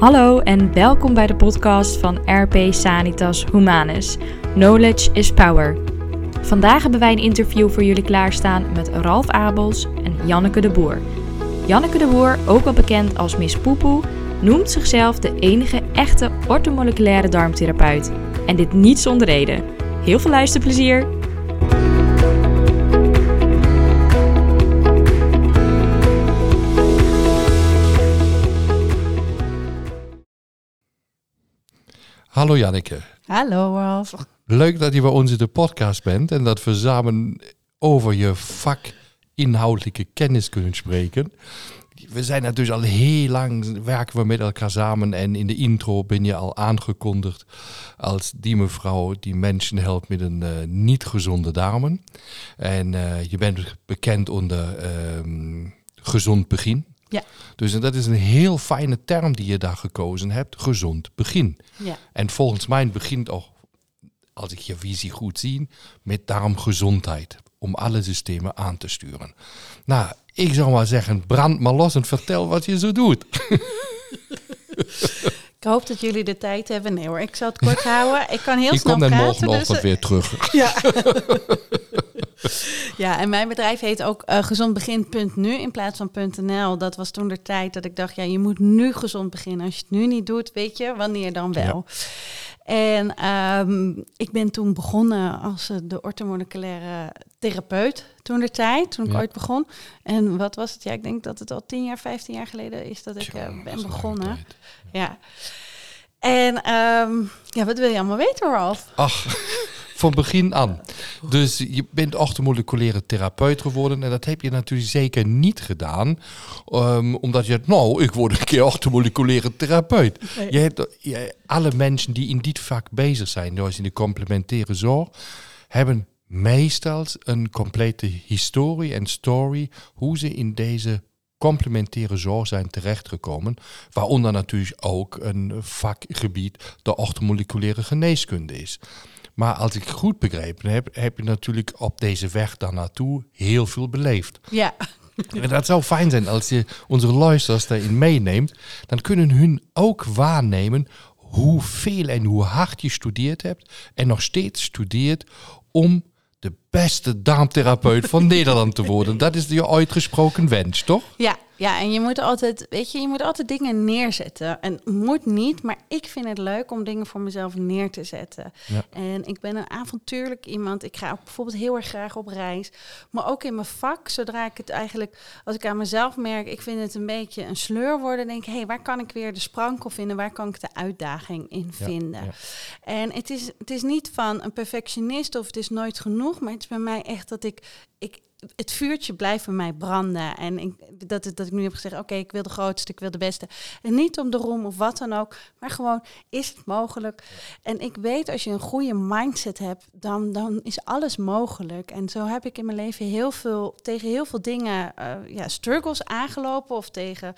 Hallo en welkom bij de podcast van RP Sanitas Humanus. Knowledge is power. Vandaag hebben wij een interview voor jullie klaarstaan met Ralf Abels en Janneke de Boer. Janneke de Boer, ook wel bekend als Miss Poepoe, noemt zichzelf de enige echte ortomoleculaire darmtherapeut. En dit niet zonder reden. Heel veel luisterplezier! Hallo Janneke. Hallo Ralf. Leuk dat je bij ons in de podcast bent en dat we samen over je vakinhoudelijke kennis kunnen spreken. We zijn natuurlijk al heel lang werken we met elkaar samen en in de intro ben je al aangekondigd als die mevrouw die mensen helpt met een uh, niet gezonde darmen. En uh, je bent bekend onder uh, gezond begin. Ja. Dus en dat is een heel fijne term die je daar gekozen hebt, gezond begin. Ja. En volgens mij begint ook, als ik je visie goed zie, met darmgezondheid. Om alle systemen aan te sturen. Nou, ik zou maar zeggen, brand maar los en vertel wat je zo doet. Ik hoop dat jullie de tijd hebben. Nee hoor, ik zal het kort houden. Ik kan heel snel komt dan praten. morgenochtend dus, weer terug. Ja. ja, en mijn bedrijf heet ook uh, gezondbegin.nu in plaats van .nl. Dat was toen de tijd dat ik dacht, ja, je moet nu gezond beginnen. Als je het nu niet doet, weet je, wanneer dan wel. Ja. En um, ik ben toen begonnen als uh, de orthomoleculaire therapeut toen de tijd, toen ik Ja. ooit begon. En wat was het? Ja, ik denk dat het al 10 jaar, 15 jaar geleden is dat ik uh, is ben begonnen. Ja. En um, ja, wat wil je allemaal weten, Ralf? Ach, van begin aan. Dus je bent orthomoleculaire therapeut geworden. En dat heb je natuurlijk zeker niet gedaan. um, omdat je, nou, ik word een keer orthomoleculaire therapeut. Nee. Je hebt, je, alle mensen die in dit vak bezig zijn, zoals in de complementaire zorg, hebben meestal een complete historie en story hoe ze in deze complementaire zorg zijn terechtgekomen. Waaronder natuurlijk ook een vakgebied de orthomoleculaire geneeskunde is. Maar als ik goed begrepen heb, heb je natuurlijk op deze weg daar naartoe heel veel beleefd. Ja, En dat zou fijn zijn als je onze luisteraars daarin meeneemt. Dan kunnen hun ook waarnemen hoeveel en hoe hard je studeerd hebt. En nog steeds studeert om de beste darmtherapeut van Nederland te worden. Dat is je uitgesproken wens, toch? Ja, ja, en je moet altijd, weet je, je moet altijd dingen neerzetten. En moet niet, maar ik vind het leuk om dingen voor mezelf neer te zetten. Ja. En ik ben een avontuurlijk iemand. Ik ga ook bijvoorbeeld heel erg graag op reis. Maar ook in mijn vak, zodra ik het eigenlijk, als ik aan mezelf merk, ik vind het een beetje een sleur worden, denk ik, hé, hey, waar kan ik weer de sprankel vinden? Waar kan ik de uitdaging in Ja, vinden? ja. En het is, het is niet van een perfectionist of het is nooit genoeg, maar het is bij mij echt dat ik, ik het vuurtje blijft bij mij branden. En ik, dat, dat ik nu heb gezegd, oké, ik wil de grootste, ik wil de beste. En niet om de roem of wat dan ook, maar gewoon, is het mogelijk? En ik weet, als je een goede mindset hebt, dan, dan is alles mogelijk. En zo heb ik in mijn leven heel veel, tegen heel veel dingen, eh, ja, struggles aangelopen of tegen,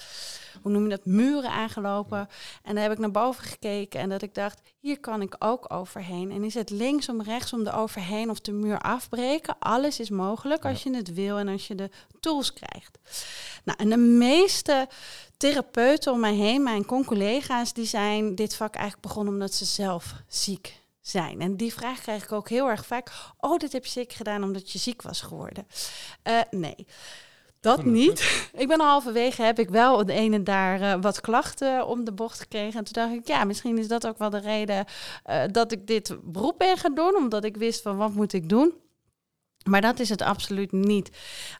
hoe noem je dat, muren aangelopen. En daar heb ik naar boven gekeken en dat ik dacht, hier kan ik ook overheen. En is het linksom, rechtsom, de overheen of de muur afbreken? Alles is mogelijk als je het wil en als je de tools krijgt. Nou, en de meeste therapeuten om mij heen, mijn con-collega's, die zijn dit vak eigenlijk begonnen omdat ze zelf ziek zijn. En die vraag krijg ik ook heel erg vaak. Oh, dit heb je zeker gedaan omdat je ziek was geworden. Eh, nee. Dat niet. Ik ben halverwege heb ik wel de ene daar eh, wat klachten om de bocht gekregen. En toen dacht ik, ja, misschien is dat ook wel de reden eh, dat ik dit beroep ben gaan doen. Omdat ik wist van wat moet ik doen. Maar dat is het absoluut niet.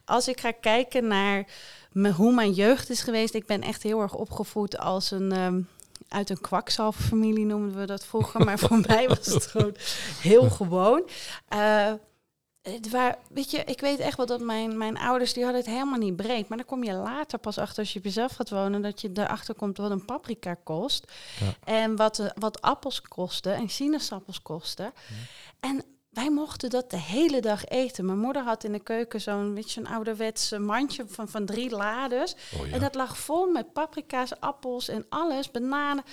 Als ik ga kijken naar me, hoe mijn jeugd is geweest. Ik ben echt heel erg opgevoed als een... ehm, uit een kwakzalverfamilie noemden we dat vroeger. Maar voor mij was het gewoon heel gewoon. Eh, het waar, weet je, ik weet echt wel dat mijn, mijn ouders, die hadden het helemaal niet breed. Maar dan kom je later pas achter, als je op jezelf gaat wonen, dat je erachter komt wat een paprika kost. Ja. En wat, eh, wat appels kosten en sinaasappels kosten. En wij mochten dat de hele dag eten. Mijn moeder had in de keuken zo'n weet je, zo'n ouderwets eh, mandje van, van drie lades. Oh, ja. En dat lag vol met paprika's, appels en alles, bananen.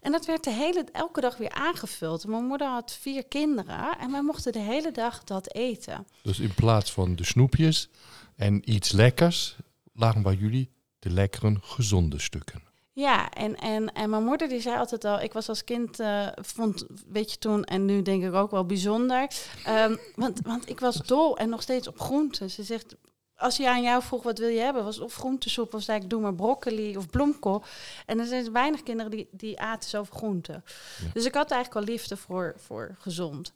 En dat werd de hele, elke dag weer aangevuld. Mijn moeder had vier kinderen en wij mochten de hele dag dat eten. Dus in plaats van de snoepjes en iets lekkers, lagen bij jullie de lekkere gezonde stukken. Ja, en, en, en mijn moeder die zei altijd al, ik was als kind, eh, vond, weet je toen, en nu denk ik ook wel bijzonder. Ehm, want, want ik was dol en nog steeds op groenten. Ze zegt, als je aan jou vroeg wat wil je hebben, was of groentesoep of zei ik doe maar broccoli of bloemkool. En er zijn weinig kinderen die, die aten zoveel groenten. Dus ik had eigenlijk al liefde voor, voor gezond.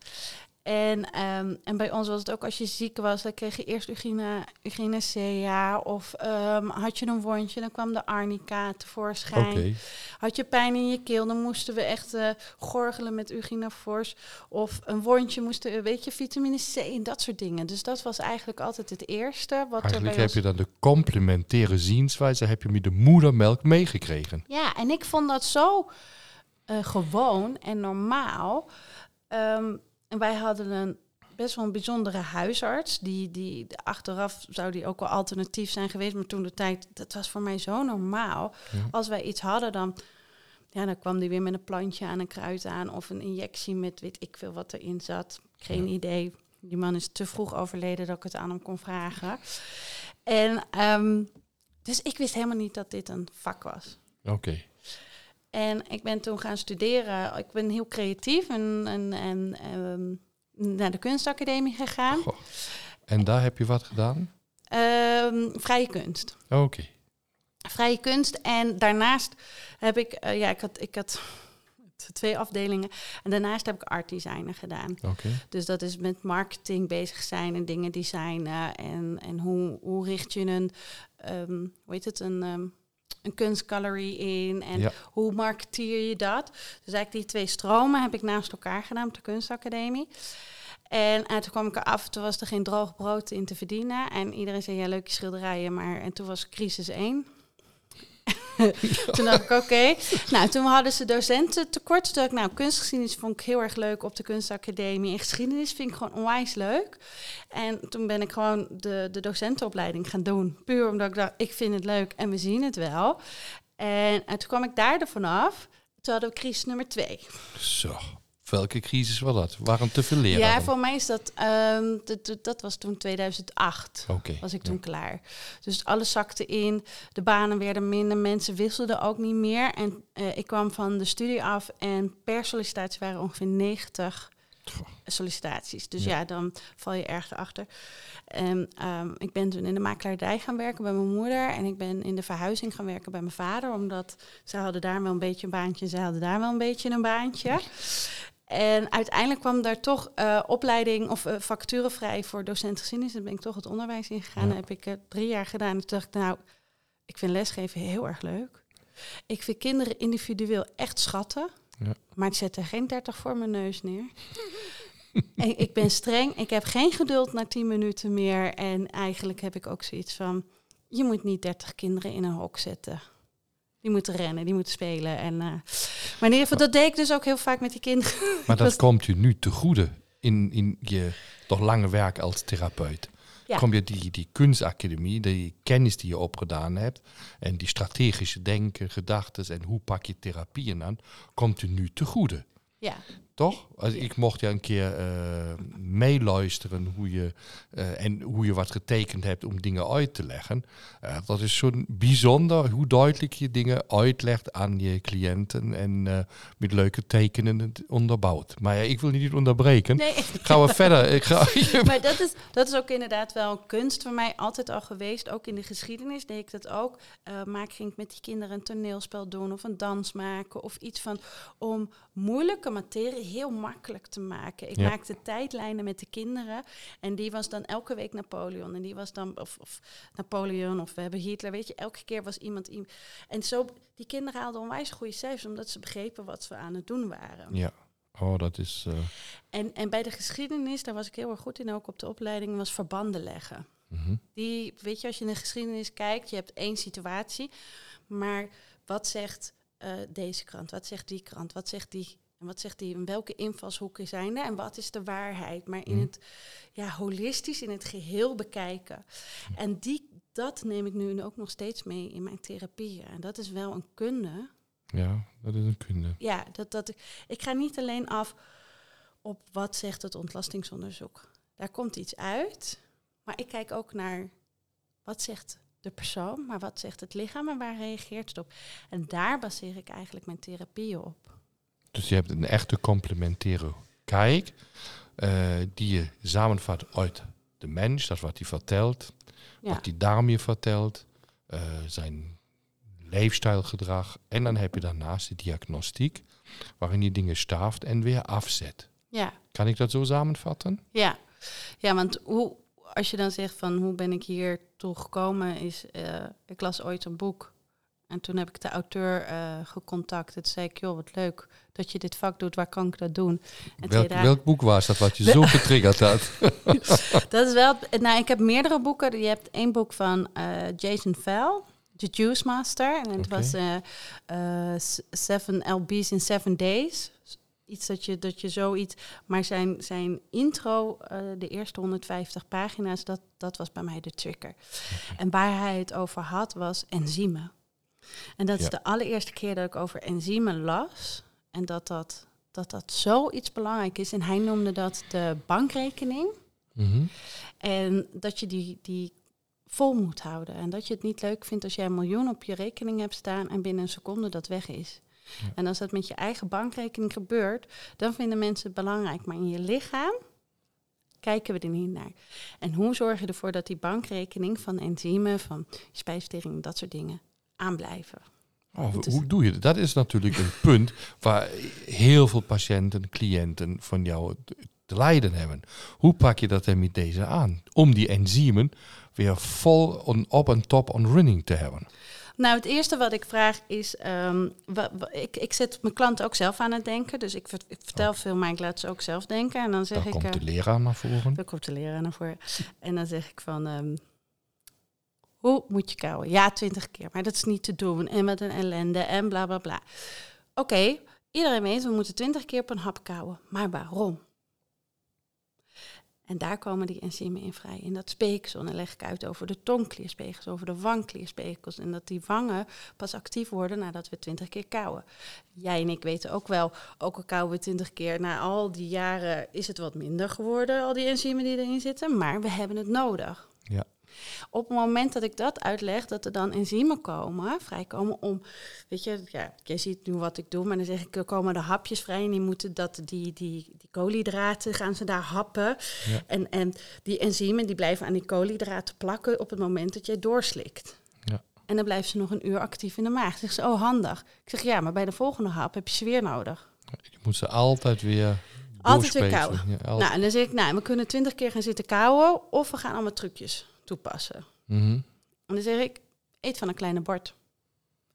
En, ehm, en bij ons was het ook als je ziek was, dan kreeg je eerst Ugina, Ugina Of um, had je een wondje, dan kwam de arnica tevoorschijn. Had je pijn in je keel, dan moesten we echt uh, gorgelen met Ugina Force. Of een wondje moesten, weet je, vitamine C en dat soort dingen. Dus dat was eigenlijk altijd het eerste. Wat eigenlijk heb je dan de complementaire zienswijze, heb je met de moedermelk meegekregen. Ja, en ik vond dat zo uh, gewoon en normaal. Um, en wij hadden een best wel een bijzondere huisarts. Die, die achteraf zou die ook wel alternatief zijn geweest. Maar toen de tijd, dat was voor mij zo normaal. Als wij iets hadden, dan, ja, dan kwam die weer met een plantje aan een kruid aan. Of een injectie met weet ik veel wat erin zat. Geen idee. Die man is te vroeg overleden dat ik het aan hem kon vragen. En um, dus ik wist helemaal niet dat dit een vak was. Oké. En ik ben toen gaan studeren. Ik ben heel creatief en, en, en um, naar de kunstacademie gegaan. En daar heb je wat gedaan? Um, vrije kunst. Oké. Vrije kunst. En daarnaast heb ik, uh, ja, ik had, ik had twee afdelingen. En daarnaast heb ik art designer gedaan. Oké. Dus dat is met marketing bezig zijn en dingen designen. En, en hoe, hoe richt je een, um, hoe heet het, een een kunstgalerie in en hoe marketeer je dat? Dus eigenlijk die twee stromen heb ik naast elkaar gedaan op de kunstacademie. En, en toen kwam ik eraf, toen was er geen droog brood in te verdienen. En iedereen zei, ja, leuke schilderijen, maar... En toen was crisis één. toen dacht ik, oké. Nou, toen hadden ze docenten tekort. Toen dacht ik, nou, kunstgeschiedenis vond ik heel erg leuk op de kunstacademie. En geschiedenis vind ik gewoon onwijs leuk. En toen ben ik gewoon de, de docentenopleiding gaan doen. Puur omdat ik dacht, ik vind het leuk en we zien het wel. En, en toen kwam ik daar ervan af. Toen hadden we crisis nummer twee. Zo. Welke crisis was dat? Waren te veel leraren? Ja, voor mij is dat, um, dat was toen 2008. Okay, was ik toen klaar. Dus alles zakte in, de banen werden minder, mensen wisselden ook niet meer. En uh, ik kwam van de studie af en per sollicitatie waren ongeveer 90 sollicitaties. Dus ja. dan val je erg erachter. En um, ik ben toen in de makelaardij gaan werken bij mijn moeder. En ik ben in de verhuizing gaan werken bij mijn vader. Omdat ze hadden daar wel een beetje een baantje. Ze hadden daar wel een beetje een baantje. En uiteindelijk kwam daar toch uh, opleiding of uh, vacaturevrij voor docent geschiedenis. Dan ben ik toch het onderwijs ingegaan. Ja. Heb ik uh, drie jaar gedaan. En toen dacht ik, nou, ik vind lesgeven heel erg leuk. Ik vind kinderen individueel echt schatten. Ja. Maar ik zet er geen 30 voor mijn neus neer. en ik ben streng. Ik heb geen geduld na 10 minuten meer. En eigenlijk heb ik ook zoiets van... Je moet niet 30 kinderen in een hok zetten. Die moeten rennen, die moeten spelen. En, uh, maar in ieder geval, dat deed ik dus ook heel vaak met die kinderen. Maar dat komt je nu te goede in, in je toch lange werk als therapeut. Ja. Kom je die, die kunstacademie, die kennis die je opgedaan hebt en die strategische denken, gedachten en hoe pak je therapieën aan, komt je nu te goede. Ja. Toch? Als ik mocht je een keer uh, meeluisteren hoe je, uh, en hoe je wat getekend hebt om dingen uit te leggen. Uh, dat is zo bijzonder hoe duidelijk je dingen uitlegt aan je cliënten en met leuke tekenen het onderbouwt. Maar ja, ik wil niet onderbreken. Nee. Gaan we verder. Ik ga, maar dat is, dat is ook inderdaad wel een kunst voor mij altijd al geweest. Ook in de geschiedenis deed ik dat ook. maar ik ging met die kinderen een toneelspel doen of een dans maken of iets van om moeilijke materie heel makkelijk te maken. Ik maakte tijdlijnen met de kinderen en die was dan elke week Napoleon en die was dan of, of Napoleon of we hebben Hitler, weet je, elke keer was iemand en zo die kinderen haalden onwijs goede cijfers omdat ze begrepen wat ze aan het doen waren. Ja. Oh, dat is. Uh... En, en bij de geschiedenis, daar was ik heel erg goed in, ook op de opleiding, was verbanden leggen. Mm Die, weet je, als je in de geschiedenis kijkt, je hebt één situatie, maar wat zegt uh, deze krant? Wat zegt die krant? Wat zegt die en wat zegt hij? In welke invalshoeken zijn er? En wat is de waarheid? Maar in mhm. het ja, holistisch, in het geheel bekijken. En die, dat neem ik nu ook nog steeds mee in mijn therapieën. En dat is wel een kunde. Ja, dat is een kunde. Ja, dat, dat, ik ga niet alleen af op wat zegt het ontlastingsonderzoek. Daar komt iets uit. Maar ik kijk ook naar wat zegt de persoon, maar wat zegt het lichaam en waar reageert het op? En daar baseer ik eigenlijk mijn therapie op. Dus je hebt een echte complementaire kijk, uh, die je samenvat uit de mens, dat wat hij vertelt, Ja. wat hij daarmee vertelt, uh, zijn leefstijlgedrag. En dan heb je daarnaast de diagnostiek, waarin je dingen staaft en weer afzet. Ja, Kan ik dat zo samenvatten? ja. Ja, want hoe, als je dan zegt van hoe ben ik hier toe gekomen, is eh, ik las ooit een boek. En toen heb ik de auteur eh, gecontact. Zei ik, joh, wat leuk dat je dit vak doet. Waar kan ik dat doen? En Welk, dagen- welk boek was dat wat je zo getriggerd had? Dat is wel. Nou, ik heb meerdere boeken. Je hebt één boek van eh, Jason Fell, The Juice Master. En het was eh, eh, Seven LB's in Seven Days. Iets dat je, dat je zoiets. Maar zijn, zijn intro, de eerste 150 pagina's, dat, dat was bij mij de trigger. En waar hij het over had, was enzymen. En dat is de allereerste keer dat ik over enzymen las. En dat dat, dat dat zoiets belangrijk is. En hij noemde dat de bankrekening. Mhm. En dat je die, die vol moet houden. En dat je het niet leuk vindt als jij een miljoen op je rekening hebt staan en binnen een seconde dat weg is. Ja. En als dat met je eigen bankrekening gebeurt, dan vinden mensen het belangrijk. Maar in je lichaam kijken we er niet naar. En hoe zorg je ervoor dat die bankrekening van enzymen, van spijsvertering, dat soort dingen aanblijven? Oh, hoe doe je dat? Dat is natuurlijk een punt waar heel veel patiënten, cliënten van jou te- lijden hebben. Hoe pak je dat dan met deze aan? Om die enzymen weer vol on, op en top on running te hebben. Nou, het eerste wat ik vraag is, ehm, ik, ik zet mijn klanten ook zelf aan het denken. Dus ik, ver- ik vertel veel, maar ik laat ze ook zelf denken. En dan zeg Daar ik, komt eh, de leraar naar voren. Dan komt de leraar naar voren. En dan zeg ik van, ehm, hoe moet je kauwen? Ja, twintig keer, maar dat is niet te doen. En wat een ellende en bla bla bla. Oké, iedereen weet, we moeten twintig keer op een hap kauwen. Maar waarom? En daar komen die enzymen in vrij. In dat speeksel. En dan leg ik uit over de tongklierspekels, over de wangklierspekels. En dat die wangen pas actief worden nadat we twintig keer kauwen. Jij en ik weten ook wel, ook al kauwen we twintig keer, na al die jaren is het wat minder geworden, al die enzymen die erin zitten. Maar we hebben het nodig. Op het moment dat ik dat uitleg, dat er dan enzymen komen, vrijkomen om, weet je, ja, jij ziet nu wat ik doe, maar dan zeg ik, er komen de hapjes vrij en die moeten dat, die, die, die koolhydraten, gaan ze daar happen. Ja. En, en die enzymen, die blijven aan die koolhydraten plakken op het moment dat jij doorslikt. Ja. En dan blijven ze nog een uur actief in de maag. Zeg ze, oh handig. Ik zeg, ja, maar bij de volgende hap heb je ze weer nodig. Je moet ze altijd weer Altijd weer kauwen. Ja, Nou, en dan zeg ik, nou, we kunnen twintig keer gaan zitten kauwen, of we gaan allemaal trucjes toepassen. Mhm. En dan zeg ik, eet van een kleine bord.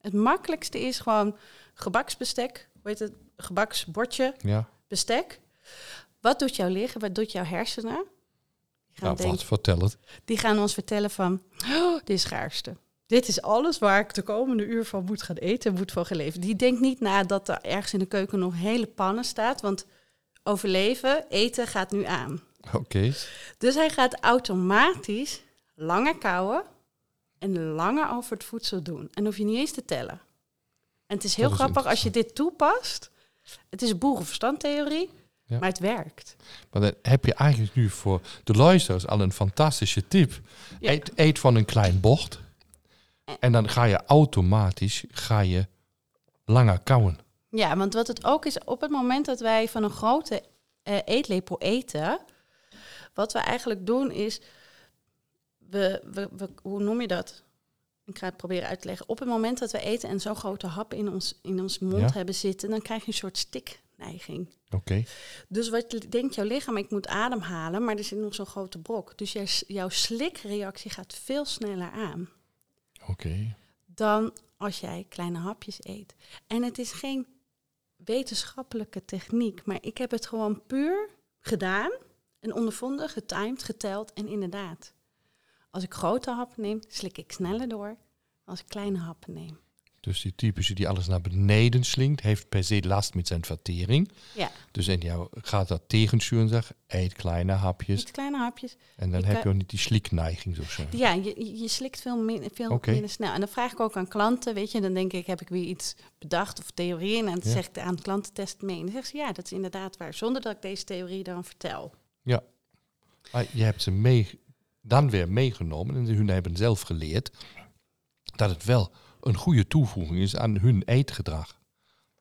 Het makkelijkste is gewoon gebaksbestek, hoe heet het, gebaksbordje, ja. bestek. Wat doet jouw lichaam, wat doet jouw hersenen? Die gaan, Nou, wat, vertel het. die gaan ons vertellen van, oh, dit is schaarste. Dit is alles waar ik de komende uur van moet gaan eten en moet van geleven. Die denkt niet na dat er ergens in de keuken nog hele pannen staat, want overleven, eten gaat nu aan. Oké. Dus hij gaat automatisch langer kauwen en langer over het voedsel doen. En hoef je niet eens te tellen. En het is heel is grappig als je dit toepast. Het is boerenverstandtheorie, Ja. maar het werkt. Maar dan heb je eigenlijk nu voor de luisteraars al een fantastische tip. Ja. Eet, eet van een klein bord. En dan ga je automatisch ga je langer kauwen. Ja, want wat het ook is, op het moment dat wij van een grote eh, eetlepel eten, wat we eigenlijk doen is, we, we, we, hoe noem je dat? Ik ga het proberen uit te leggen. Op het moment dat we eten en zo'n grote hap in ons, in ons mond Ja. hebben zitten, dan krijg je een soort stikneiging. Oké. Dus wat denkt jouw lichaam, ik moet ademhalen, maar er zit nog zo'n grote brok. Dus jij, jouw slikreactie gaat veel sneller aan Oké. dan als jij kleine hapjes eet. En het is geen wetenschappelijke techniek, maar ik heb het gewoon puur gedaan en ondervonden, getimed, geteld en inderdaad. Als ik grote happen neem, slik ik sneller door als ik kleine happen neem. Dus die typische die alles naar beneden slinkt, heeft per se last met zijn vertering. Ja, Dus in jou gaat dat tegensturen en zegt, eet kleine hapjes. niet kleine hapjes. En dan Ik heb je ook niet die slikneiging zo zeggen. Ja, je, je- slikt veel, min, veel minder snel. En dan vraag ik ook aan klanten, weet je, dan denk ik, heb ik weer iets bedacht of theorieën. En dan Ja. zeg ik aan klantentest mee. En dan zeggen ze, ja, dat is inderdaad waar. Zonder dat ik deze theorie dan vertel. Ah, je hebt ze mee dan weer meegenomen en hun hebben zelf geleerd dat het wel een goede toevoeging is aan hun eetgedrag.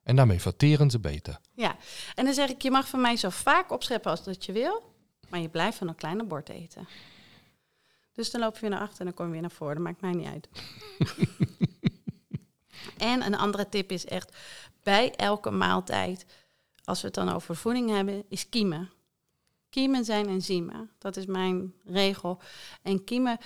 En daarmee verteren ze beter. Ja, en dan zeg ik, je mag van mij zo vaak opscheppen als dat je wil, maar je blijft van een kleine bord eten. Dus dan loop je weer naar achter en dan kom je weer naar voren. Dat maakt mij niet uit. en een andere tip is echt, bij elke maaltijd, als we het dan over voeding hebben, is kiemen. Kiemen zijn enzymen. Dat is mijn regel. En kiemen,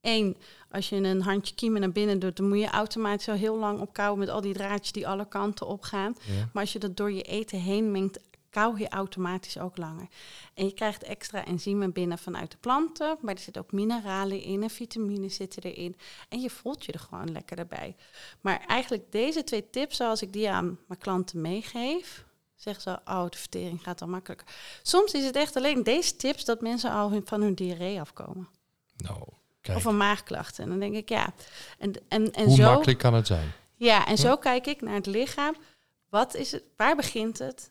één, als je een handje kiemen naar binnen doet, dan moet je automatisch zo heel lang opkouwen met al die draadjes die alle kanten op gaan. Ja. Maar als je dat door je eten heen mengt, kauw je automatisch ook langer. En je krijgt extra enzymen binnen vanuit de planten, maar er zitten ook mineralen in en vitamines zitten erin. En je voelt je er gewoon lekker erbij. Maar eigenlijk deze twee tips, zoals ik die aan mijn klanten meegeef, zeggen ze, oh, de vertering gaat dan makkelijker. Soms is het echt alleen deze tips dat mensen al hun, van hun diarree afkomen. Nou, kijk, Of van maagklachten. En dan denk ik, ja. En, en, en hoe zo, makkelijk kan het zijn? Ja, en zo kijk ik naar het lichaam. Wat is het? Waar begint het?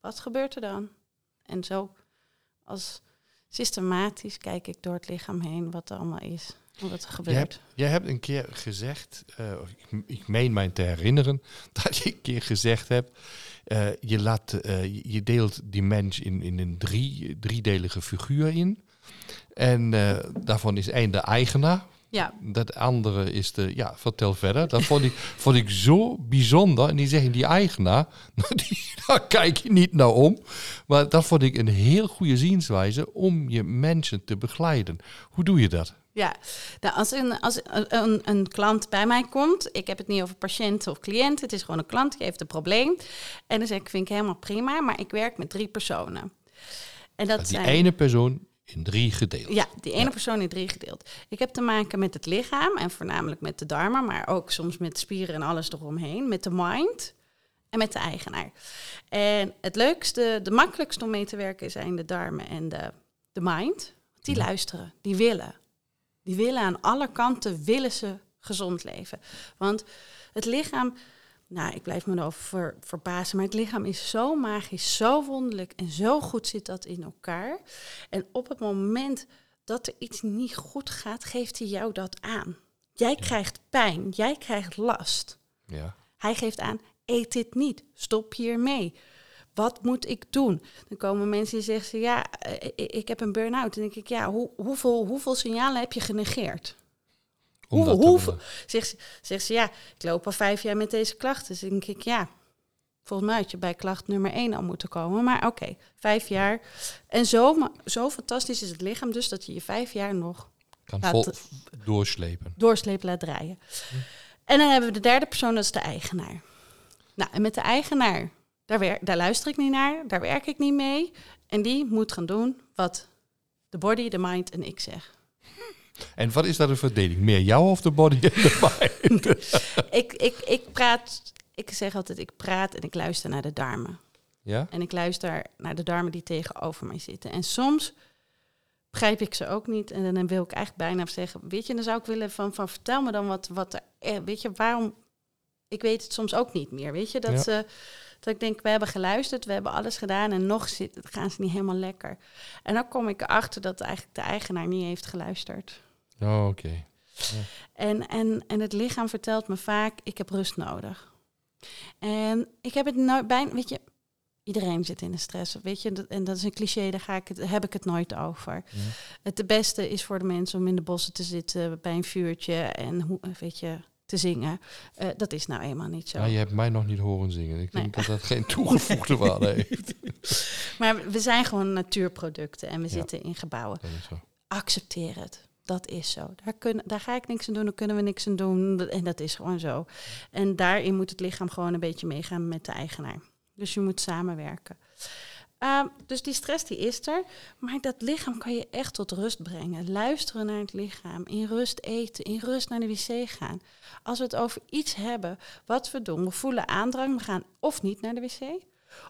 Wat gebeurt er dan? En zo als systematisch kijk ik door het lichaam heen wat er allemaal is. Wat er Je gebeurt. hebt, jij hebt een keer gezegd, eh, ik, ik meen mij te herinneren, dat je een keer gezegd hebt, eh, je, laat, eh, je- deelt die mens in, in een drie, driedelige figuur in. En daarvan is één de eigenaar. Ja, Dat andere is de, ja, vertel verder. Dat vond ik, vond ik zo bijzonder. En die zeggen, die eigenaar, nou, die, daar kijk je niet naar om. Maar dat vond ik een heel goede zienswijze om je mensen te begeleiden. Hoe doe je dat? Ja. Nou, als, een, als een, een klant bij mij komt, ik heb het niet over patiënt of cliënt, het is gewoon een klant die heeft een probleem. En dan zeg ik, vind ik helemaal prima, maar ik werk met drie personen. En dat die zijn, ene persoon in drie gedeeld. Ja, die ene persoon in drie gedeeld. Ik heb te maken met het lichaam en voornamelijk met de darmen, maar ook soms met spieren en alles eromheen, met de mind en met de eigenaar. En het leukste, de makkelijkste om mee te werken zijn de darmen en de, de mind. Die Ja. luisteren, die willen. Die willen aan alle kanten, willen ze gezond leven. Want het lichaam, nou, ik blijf me erover ver, verbazen, maar het lichaam is zo magisch, zo wonderlijk en zo goed zit dat in elkaar. En op het moment dat er iets niet goed gaat, geeft hij jou dat aan. Jij krijgt pijn, jij krijgt last. Ja. Hij geeft aan, eet dit niet, stop hiermee. Wat moet ik doen? Dan komen mensen die zeggen, ja, eh, ik ik heb een burn-out. Dan denk ik, ja, hoe, hoeveel, hoeveel signalen heb je genegeerd? Om Hoeveel-. Zegt ze, zegt ze, ja, ik loop al vijf jaar met deze klachten. Dus dan denk ik, ja, volgens mij had je bij klacht nummer één al moeten komen. Maar oké, vijf jaar. En zo, zo fantastisch is het lichaam dus dat je je vijf jaar nog Kan Laat- doorslepen. doorsleep laat draaien. En dan hebben we de derde persoon, dat is de eigenaar. Nou, en met de eigenaar, daar, daar luister ik niet naar, daar werk ik niet mee. En die moet gaan doen wat de body, de mind en ik zeg. En wat is dat een verdeling? Meer jou of de body en de mind? ik, ik, ik praat, ik zeg altijd, ik praat en ik luister naar de darmen. ja? En ik luister naar de darmen die tegenover mij zitten. En soms begrijp ik ze ook niet. En dan wil ik eigenlijk bijna zeggen, weet je, dan zou ik willen van, van vertel me dan wat, wat er, eh, weet je, waarom, ik weet het soms ook niet meer, weet je, dat Ja. ze, dat ik denk, we hebben geluisterd, we hebben alles gedaan en nog zit, gaan ze niet helemaal lekker. En dan kom ik erachter dat eigenlijk de eigenaar niet heeft geluisterd. Oh, oké. En, en, en het lichaam vertelt me vaak, ik heb rust nodig. En ik heb het nooit bijna, weet je, iedereen zit in de stress, weet je, en dat is een cliché, daar ga ik het, heb ik het nooit over. Ja. Het de beste is voor de mensen om in de bossen te zitten bij een vuurtje en hoe, weet je, te zingen. Eh, dat is nou eenmaal niet zo. Ja, je hebt mij nog niet horen zingen. Ik denk dat dat geen toegevoegde waarde heeft. Maar we zijn gewoon natuurproducten en we Ja. zitten in gebouwen. Dat is zo. accepteer het. Dat is zo. Daar, kunnen, daar ga ik niks aan doen, daar kunnen we niks aan doen. En dat is gewoon zo. En daarin moet het lichaam gewoon een beetje meegaan met de eigenaar. Dus je moet samenwerken. Ehm, dus die stress die is er. Maar dat lichaam kan je echt tot rust brengen. Luisteren naar het lichaam. In rust eten. In rust naar de wc gaan. Als we het over iets hebben wat we doen. We voelen aandrang. We gaan of niet naar de wc.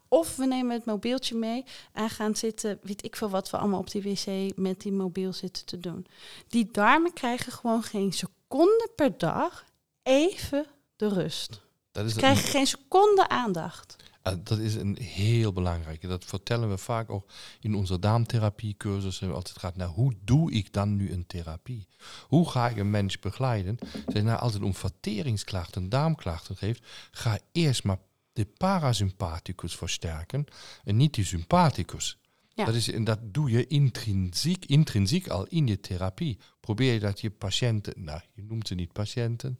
Of we nemen het mobieltje mee en gaan zitten, weet ik veel wat we allemaal op die wc met die mobiel zitten te doen. Die darmen krijgen gewoon geen seconde per dag even de rust. Dat is Ze krijgen geen seconde aandacht. Uh, dat is een heel belangrijke. Dat vertellen we vaak ook in onze darmtherapiecursussen. Als het gaat naar hoe doe ik dan nu een therapie? Hoe ga ik een mens begeleiden? Zeg, nou, als het om verteringsklachten, darmklachten geeft, ga eerst maar de parasympathicus versterken en niet die sympathicus. Ja. Dat, is, en dat doe je intrinsiek, intrinsiek al in je therapie. Probeer je dat je patiënten, nou, je noemt ze niet patiënten,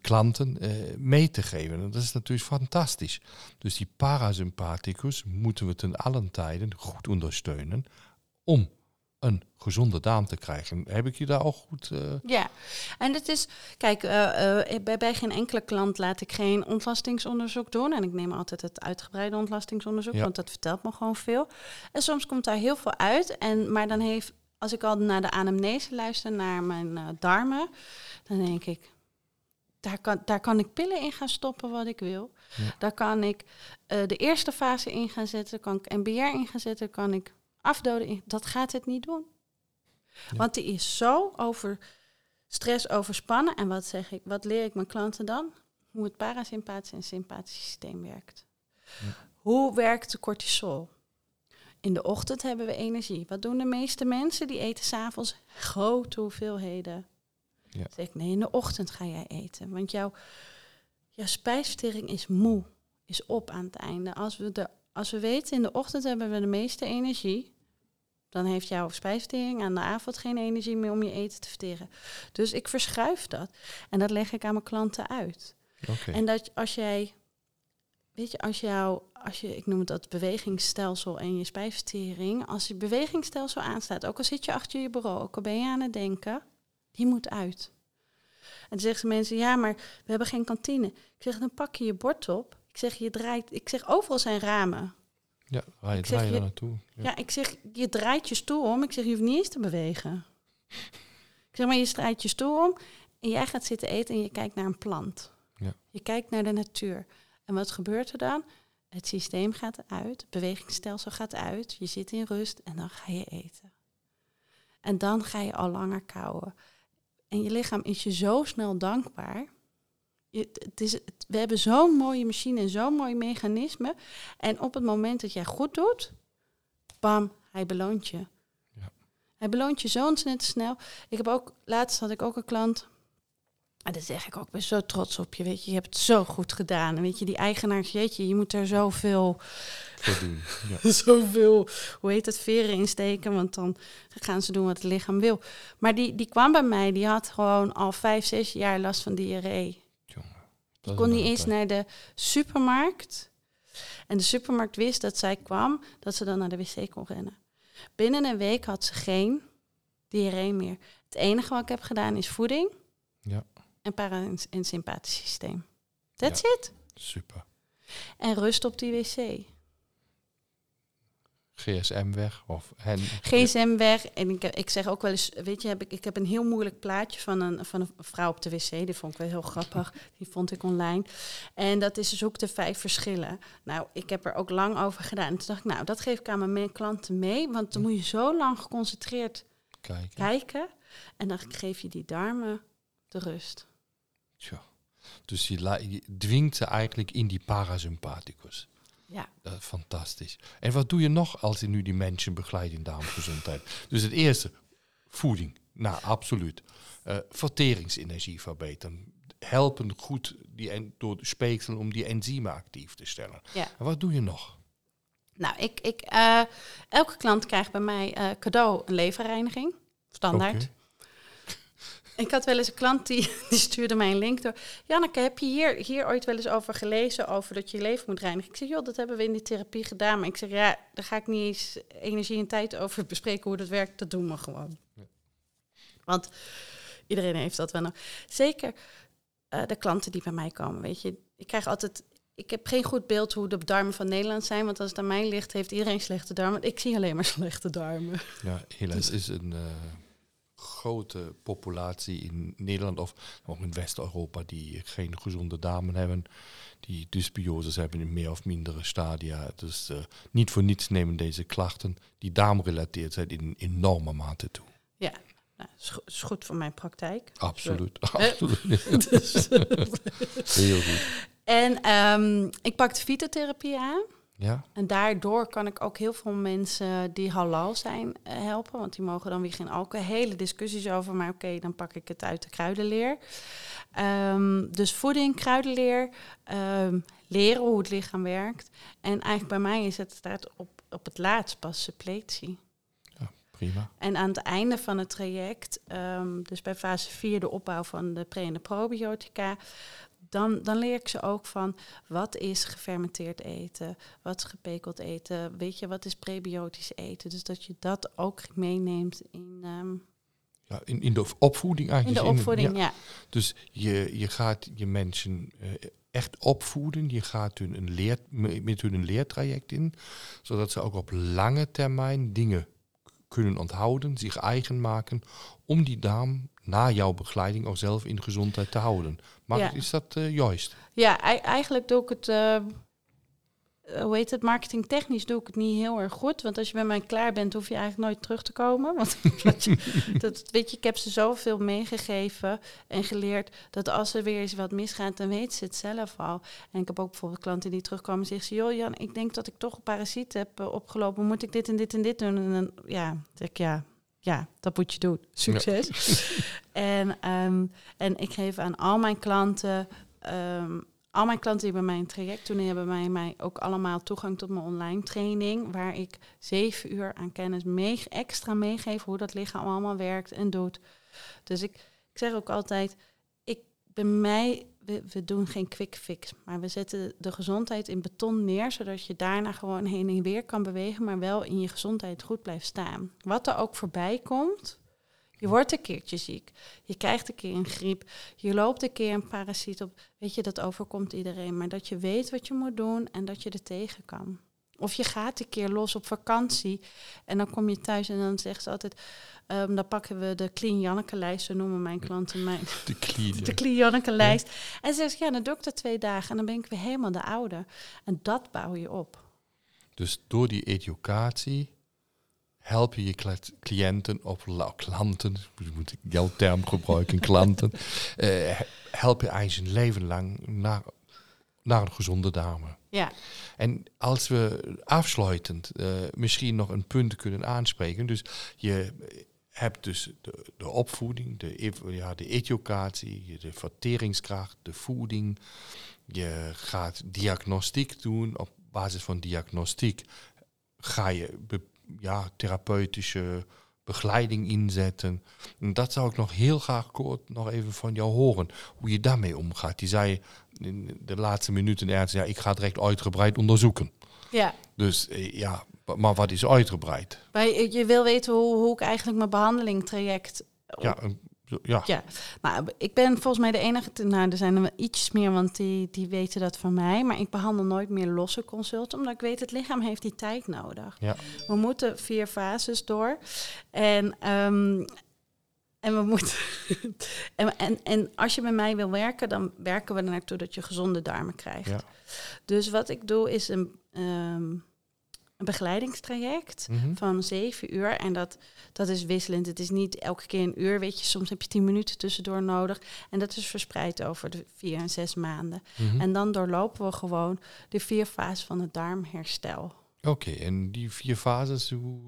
klanten, eh, mee te geven. En dat is natuurlijk fantastisch. Dus die parasympathicus moeten we ten allen tijden goed ondersteunen om een gezonde darm te krijgen. Heb ik je daar ook goed... eh, Ja, en het is, kijk, eh, bij, bij geen enkele klant laat ik geen ontlastingsonderzoek doen. En ik neem altijd het uitgebreide ontlastingsonderzoek, Ja. want dat vertelt me gewoon veel. En soms komt daar heel veel uit. En, maar dan heeft, als ik al naar de anamnese luister, naar mijn darmen, dan denk ik, daar kan, daar kan ik pillen in gaan stoppen wat ik wil. Ja. Daar kan ik eh, de eerste fase in gaan zetten, kan ik NBR in gaan zetten, kan ik afdoden. In, dat gaat het niet doen. Ja. Want die is zo over stress overspannen. En wat, zeg ik, wat leer ik mijn klanten dan? Hoe het parasympathische en sympathische systeem werkt. Ja. Hoe werkt de cortisol? In de ochtend hebben we energie. Wat doen de meeste mensen? Die eten s'avonds grote hoeveelheden. Ja. Zeg ik, nee, in de ochtend ga jij eten. Want jouw, jouw spijsvertering is moe, is op aan het einde. Als we, de, als we weten, in de ochtend hebben we de meeste energie. Dan heeft jouw spijsvertering aan de avond geen energie meer om je eten te verteren. Dus ik verschuif dat. En dat leg ik aan mijn klanten uit. En dat als jij, weet je, als jou, als je, ik noem het dat bewegingsstelsel en je spijsvertering, als je bewegingsstelsel aanstaat, ook al zit je achter je bureau, ook al ben je aan het denken, die moet uit. En dan zeggen mensen, ja, maar we hebben geen kantine. Ik zeg, dan pak je je bord op. Ik zeg, je draait, ik zeg, overal zijn ramen. Ja, ga je, Ik zeg draai je je- daar naartoe. Ja. Ja, ik zeg, je draait je stoel om. Ik zeg, je hoeft niet eens te bewegen. Ik zeg maar, je draait je stoel om en jij gaat zitten eten en je kijkt naar een plant. Ja. Je kijkt naar de natuur. En wat gebeurt er dan? Het systeem gaat uit, het bewegingsstelsel gaat uit, je zit in rust en dan ga je eten. En dan ga je al langer kauwen. En je lichaam is je zo snel dankbaar. Je, het is, het- we hebben zo'n mooie machine en zo'n mooi mechanisme. En op het moment dat jij goed doet, bam, hij beloont je. Ja. Hij beloont je zo ontzettend snel. Ik heb ook, laatst had ik ook een klant. En dat zeg ik ook, ik ben zo trots op je. Weet je, je hebt het zo goed gedaan. En weet je, die eigenaars, jeetje, je moet er zoveel, Voor doen. Ja. zoveel, hoe heet het, veren in steken. Want dan gaan ze doen wat het lichaam wil. Maar die, die kwam bij mij, die had gewoon al vijf, zes jaar last van diarree. Jongen, Die kon niet eens naar de supermarkt. En de supermarkt wist dat zij kwam, dat ze dan naar de wc kon rennen. Binnen een week had ze geen diarree meer. Het enige wat ik heb gedaan is voeding Ja, en para- en sympathisch systeem. That's it. super. En rust op die wc. GSM weg of hen. GSM weg. En ik, ik zeg ook wel eens, weet je, heb ik, ik heb een heel moeilijk plaatje van een, van een vrouw op de wc. Die vond ik wel heel grappig. Die vond ik online. En dat is zoek de vijf verschillen. Nou, ik heb er ook lang over gedaan. En toen dacht ik, nou, dat geef ik aan mijn klanten mee. Want dan moet je zo lang geconcentreerd kijken. kijken. En dan geef je die darmen de rust. Tja. Dus je, dwingt ze eigenlijk in die parasympathicus. Ja. Fantastisch. En wat doe je nog als je nu die mensen begeleidt in darmgezondheid? Dus het eerste, voeding. Nou, absoluut. Eh, verteringsenergie verbeteren. Helpen goed die en, door de speeksel om die enzymen actief te stellen. Ja. En wat doe je nog? Nou, ik, ik, eh, elke klant krijgt bij mij eh, cadeau een leverreiniging. Standaard. Ik had wel eens een klant die, die stuurde mij een link door. Janneke, heb je hier, hier ooit wel eens over gelezen, over dat je je leven moet reinigen? Ik zeg, joh, dat hebben we in die therapie gedaan. Maar ik zeg, ja, daar ga ik niet eens energie en tijd over bespreken hoe dat werkt. Dat doen we gewoon. Ja. Want iedereen heeft dat wel. nog. Zeker eh, de klanten die bij mij komen, weet je. Ik krijg altijd... Ik heb geen goed beeld hoe de darmen van Nederland zijn. Want als het aan mij ligt, heeft iedereen slechte darmen. Ik zie alleen maar slechte darmen. Ja, helaas is een eh, grote populatie in Nederland of ook in West-Europa die geen gezonde darmen hebben, die dysbioses hebben in meer of mindere stadia. Dus eh, niet voor niets nemen deze klachten die darmrelateerd zijn in enorme mate toe. Ja, nou, is, go- is goed voor mijn praktijk. Absoluut, Hè? absoluut. Dus- Heel goed. En ehm, ik pakte fytotherapie aan. Ja, En daardoor kan ik ook heel veel mensen die halal zijn eh, helpen. Want die mogen dan weer geen alcohol. Hele discussies over, maar oké, dan pak ik het uit de kruidenleer. Ehm, dus voeding, kruidenleer, ehm, leren hoe het lichaam werkt. En eigenlijk bij mij is het staat op, op het laatst pas suppletie. prima. En aan het einde van het traject, ehm, dus bij fase 4 de opbouw van de pre- en de probiotica, dan, dan leer ik ze ook van wat is gefermenteerd eten, wat is gepekeld eten, weet je, wat is prebiotisch eten. Dus dat je dat ook meeneemt in, ehm, Ja, in, in de opvoeding in eigenlijk. de opvoeding. ja. Ja. Dus je, je gaat je mensen eh, echt opvoeden. Je gaat hun een leer, met hun een leertraject in. Zodat ze ook op lange termijn dingen kunnen onthouden, zich eigen maken. Om die darm na jouw begeleiding ook zelf in gezondheid te houden. Maar Ja. is dat eh, juist? Ja, ei- eigenlijk doe ik het, eh, hoe heet het, marketingtechnisch doe ik het niet heel erg goed. Want als je bij mij klaar bent, hoef je eigenlijk nooit terug te komen. Want dat, weet je, ik heb ze zoveel meegegeven en geleerd, dat als er weer eens wat misgaat, dan weten ze het zelf al. En ik heb ook bijvoorbeeld klanten die terugkomen en zeggen ze, joh Jan, ik denk dat ik toch een parasiet heb opgelopen. Moet ik dit en dit en dit doen? En dan, ja, zeg ik, ja, ja, dat moet je doen. Succes. en, ehm, en ik geef aan al mijn klanten, ehm, al mijn klanten die bij mij een traject doen, die hebben bij mij ook allemaal toegang tot mijn online training, waar ik zeven uur aan kennis mee, extra meegeef hoe dat lichaam allemaal werkt en doet. Dus ik, ik zeg ook altijd, ik, bij mij, we, doen geen quick fix, maar we zetten de gezondheid in beton neer, zodat je daarna gewoon heen en weer kan bewegen, maar wel in je gezondheid goed blijft staan. Wat er ook voorbij komt, je wordt een keertje ziek. Je krijgt een keer een griep. Je loopt een keer een parasiet op. Weet je, dat overkomt iedereen. Maar dat je weet wat je moet doen en dat je er tegen kan. Of je gaat een keer los op vakantie en dan kom je thuis en dan zegt ze altijd... ehm, dan pakken we de Clean Janneke-lijst, zo noemen mijn klanten mij. De klier. De Clean Janneke-lijst. En ze zegt, ja, dan doe ik dat twee dagen en dan ben ik weer helemaal de oude. En dat bouw je op. Dus door die educatie help je je cliënten of la- klanten, moet ik jouw term gebruiken, klanten, eh, help je eigenlijk een leven lang naar, naar een gezonde dame. Ja, En als we afsluitend eh, misschien nog een punt kunnen aanspreken, dus je hebt dus de, opvoeding, de, ja, de educatie, de verteringskracht, de voeding. Je gaat diagnostiek doen. Op basis van diagnostiek ga je ja, therapeutische begeleiding inzetten. En dat zou ik nog heel graag kort nog even van jou horen. Hoe je daarmee omgaat. Die zei in de laatste minuten ergens, ja, ik ga het recht uitgebreid onderzoeken. ja. Dus eh, ja, maar wat is uitgebreid? Maar je, je wil weten hoe, hoe ik eigenlijk mijn behandelingtraject Ja, een- ja. Ja, nou, ik ben volgens mij de enige, te- nou er zijn er wel iets meer, want die, die weten dat van mij. Maar ik behandel nooit meer losse consulten, omdat ik weet, het lichaam heeft die tijd nodig. Ja. We moeten vier fases door. En, ehm, en we moeten. en, en, en als je bij mij wil werken, dan werken we er naartoe dat je gezonde darmen krijgt. Ja. Dus wat ik doe is een, ehm, een begeleidingstraject Mhm. van zeven uur. En dat, dat is wisselend. Het is niet elke keer een uur, weet je. Soms heb je tien minuten tussendoor nodig. En dat is verspreid over de vier en zes maanden. Mhm. En dan doorlopen we gewoon de vier fases van het darmherstel. Oké, en die vier fases, hoe...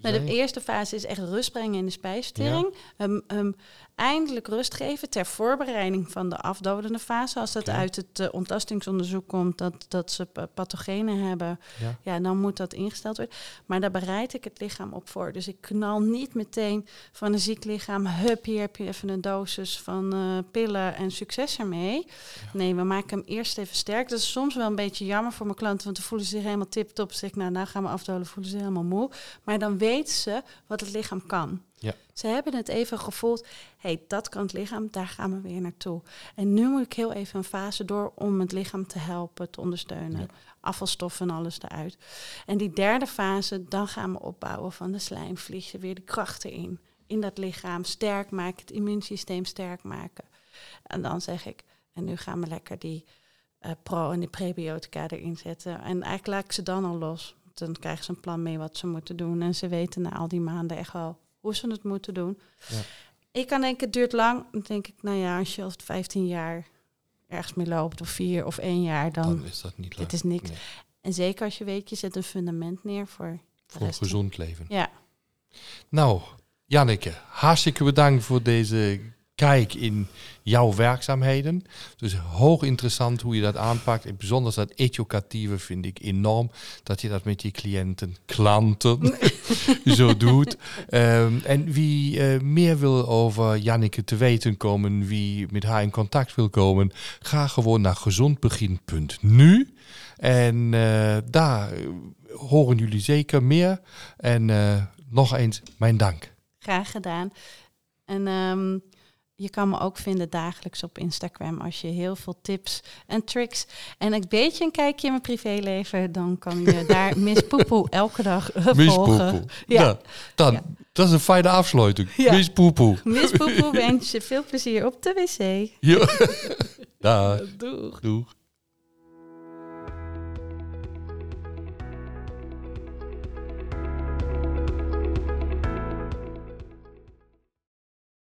Nou, de eerste fase is echt rust brengen in de spijsvertering. Hem, hem eindelijk rust geven ter voorbereiding van de afdodende fase. Als dat uit het eh, ontlastingsonderzoek komt dat, dat ze pa- pathogenen hebben, Ja. ja, dan moet dat ingesteld worden. Maar daar bereid ik het lichaam op voor. Dus ik knal niet meteen van een ziek lichaam, hup, hier heb je even een dosis van eh, pillen en succes ermee. Nee, we maken hem eerst even sterk. Dat is soms wel een beetje jammer voor mijn klanten, want dan voelen ze zich helemaal tip-top. Zeg ik, nou, nou gaan we afdolen, voelen ze helemaal moe. Maar dan weten ze wat het lichaam kan. Ja. Ze hebben het even gevoeld, hey, dat kan het lichaam, daar gaan we weer naartoe. En nu moet ik heel even een fase door om het lichaam te helpen, te ondersteunen. Ja. Afvalstoffen en alles eruit. En die derde fase, dan gaan we opbouwen van de slijmvliegen, weer de krachten in. In dat lichaam sterk maken, het immuunsysteem sterk maken. En dan zeg ik, en nu gaan we lekker die eh, pro- en die prebiotica erin zetten. En eigenlijk laat ik ze dan al los. Dan krijgen ze een plan mee wat ze moeten doen. En ze weten na al die maanden echt wel hoe ze het moeten doen. Ja. Ik kan denken, het duurt lang. Dan denk ik, nou ja, als je al 15 jaar ergens mee loopt, of vier of één jaar, dan, Dan is dat niet leuk. dit is niks. Nee. En zeker als je weet, je zet een fundament neer voor Voor gezond leven. Ja, Nou, Janneke, hartstikke bedankt voor deze kijk in jouw werkzaamheden. Dus hoog interessant hoe je dat aanpakt. En bijzonder dat educatieve vind ik enorm. Dat je dat met je cliënten, klanten zo doet. Ehm, en wie eh, meer wil over Janneke te weten komen, wie met haar in contact wil komen, ga gewoon naar gezondbegin.nu. En eh, daar eh, horen jullie zeker meer. En nog eens mijn dank. graag gedaan. En ehm, je kan me ook vinden dagelijks op Instagram als je heel veel tips en tricks en een beetje een kijkje in mijn privéleven, dan kan je daar Miss Poepoe elke dag eh, Miss volgen. Poepoe. Ja. Ja. dan, Ja. dat is een fijne afsluiting. Ja. Miss Poepoe. Miss Poepoe wens je veel plezier op de wc. Ja. Dag. Doeg. Doeg.